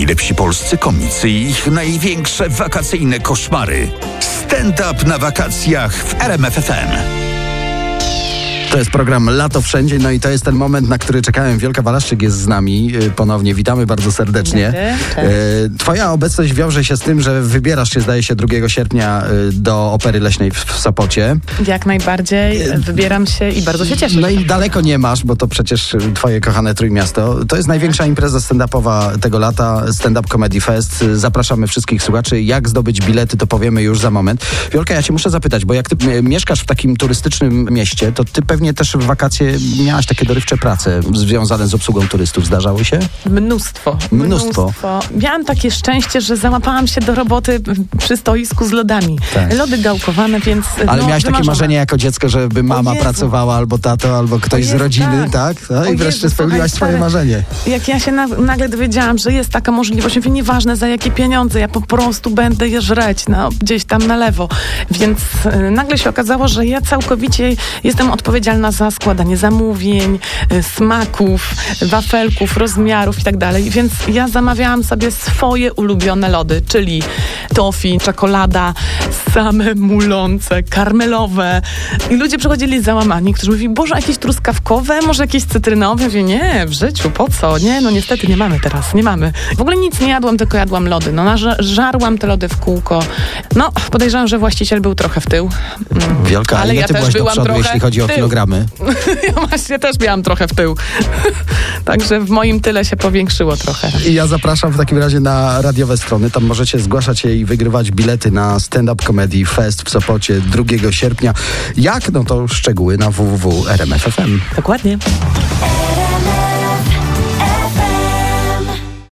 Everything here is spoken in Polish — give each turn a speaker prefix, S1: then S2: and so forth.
S1: Najlepsi polscy komicy i ich największe wakacyjne koszmary. Stand-up na wakacjach w RMFFM.
S2: To jest program Lato Wszędzie, no i to jest ten moment, na który czekałem. Wielka Walaszczyk jest z nami y, ponownie. Witamy bardzo serdecznie. Y, Twoja obecność wiąże się z tym, że wybierasz się, zdaje się, 2 sierpnia y, do Opery Leśnej w, Sopocie.
S3: Jak najbardziej wybieram się i bardzo się cieszę.
S2: No i daleko nie masz, bo to przecież twoje kochane Trójmiasto. To jest największa impreza stand-upowa tego lata, Stand Up Comedy Fest. Zapraszamy wszystkich słuchaczy. Jak zdobyć bilety, to powiemy już za moment. Wiolka, ja cię muszę zapytać, bo jak ty mieszkasz w takim turystycznym mieście, to ty pewnie też w wakacje miałaś takie dorywcze prace związane z obsługą turystów. Zdarzały się?
S3: Mnóstwo,
S2: Mnóstwo.
S3: Miałam takie szczęście, że załapałam się do roboty przy stoisku z lodami.
S2: Tak.
S3: Lody gałkowane, więc
S2: Ale
S3: no,
S2: miałaś takie marzenie jako dziecko, żeby mama
S3: Jezu.
S2: pracowała, albo tato, albo ktoś
S3: O
S2: z
S3: Jezu,
S2: rodziny, tak?
S3: tak.
S2: No i wreszcie
S3: Jezu,
S2: spełniłaś
S3: słuchaj,
S2: swoje marzenie.
S3: Jak ja się na, nagle dowiedziałam, że jest taka możliwość, mówię, nieważne za jakie pieniądze, ja po prostu będę je żreć no, gdzieś tam na lewo. Więc e, nagle się okazało, że ja całkowicie jestem odpowiedzialna za składanie zamówień, e, smaków, wafelków, rozmiarów i tak. Więc ja zamawiałam sobie swoje ulubione lody, czyli tofi, czekolada, same mulące, karmelowe. I ludzie przychodzili załamani, którzy mówili, Boże, jakieś truskawkowe, może jakieś cytrynowe? Mówię, nie, w życiu, po co? Nie, no niestety nie mamy teraz, nie mamy. W ogóle nic nie jadłam, tylko jadłam lody. No, żarłam te lody w kółko. No, podejrzewam, że właściciel był trochę w tył. Mm.
S2: Wielka,
S3: Ale ja
S2: ty
S3: też
S2: byłaś do przodu, jeśli chodzi o kilogramy?
S3: Ja właśnie też miałam trochę w tył. Także w moim tyle się powiększyło trochę.
S2: I ja zapraszam w takim razie na radiowe strony. Tam możecie zgłaszać się i wygrywać bilety na Stand Up Comedy Fest w Sopocie 2 sierpnia. Jak? No to szczegóły na www.rmf.fm.
S3: Dokładnie.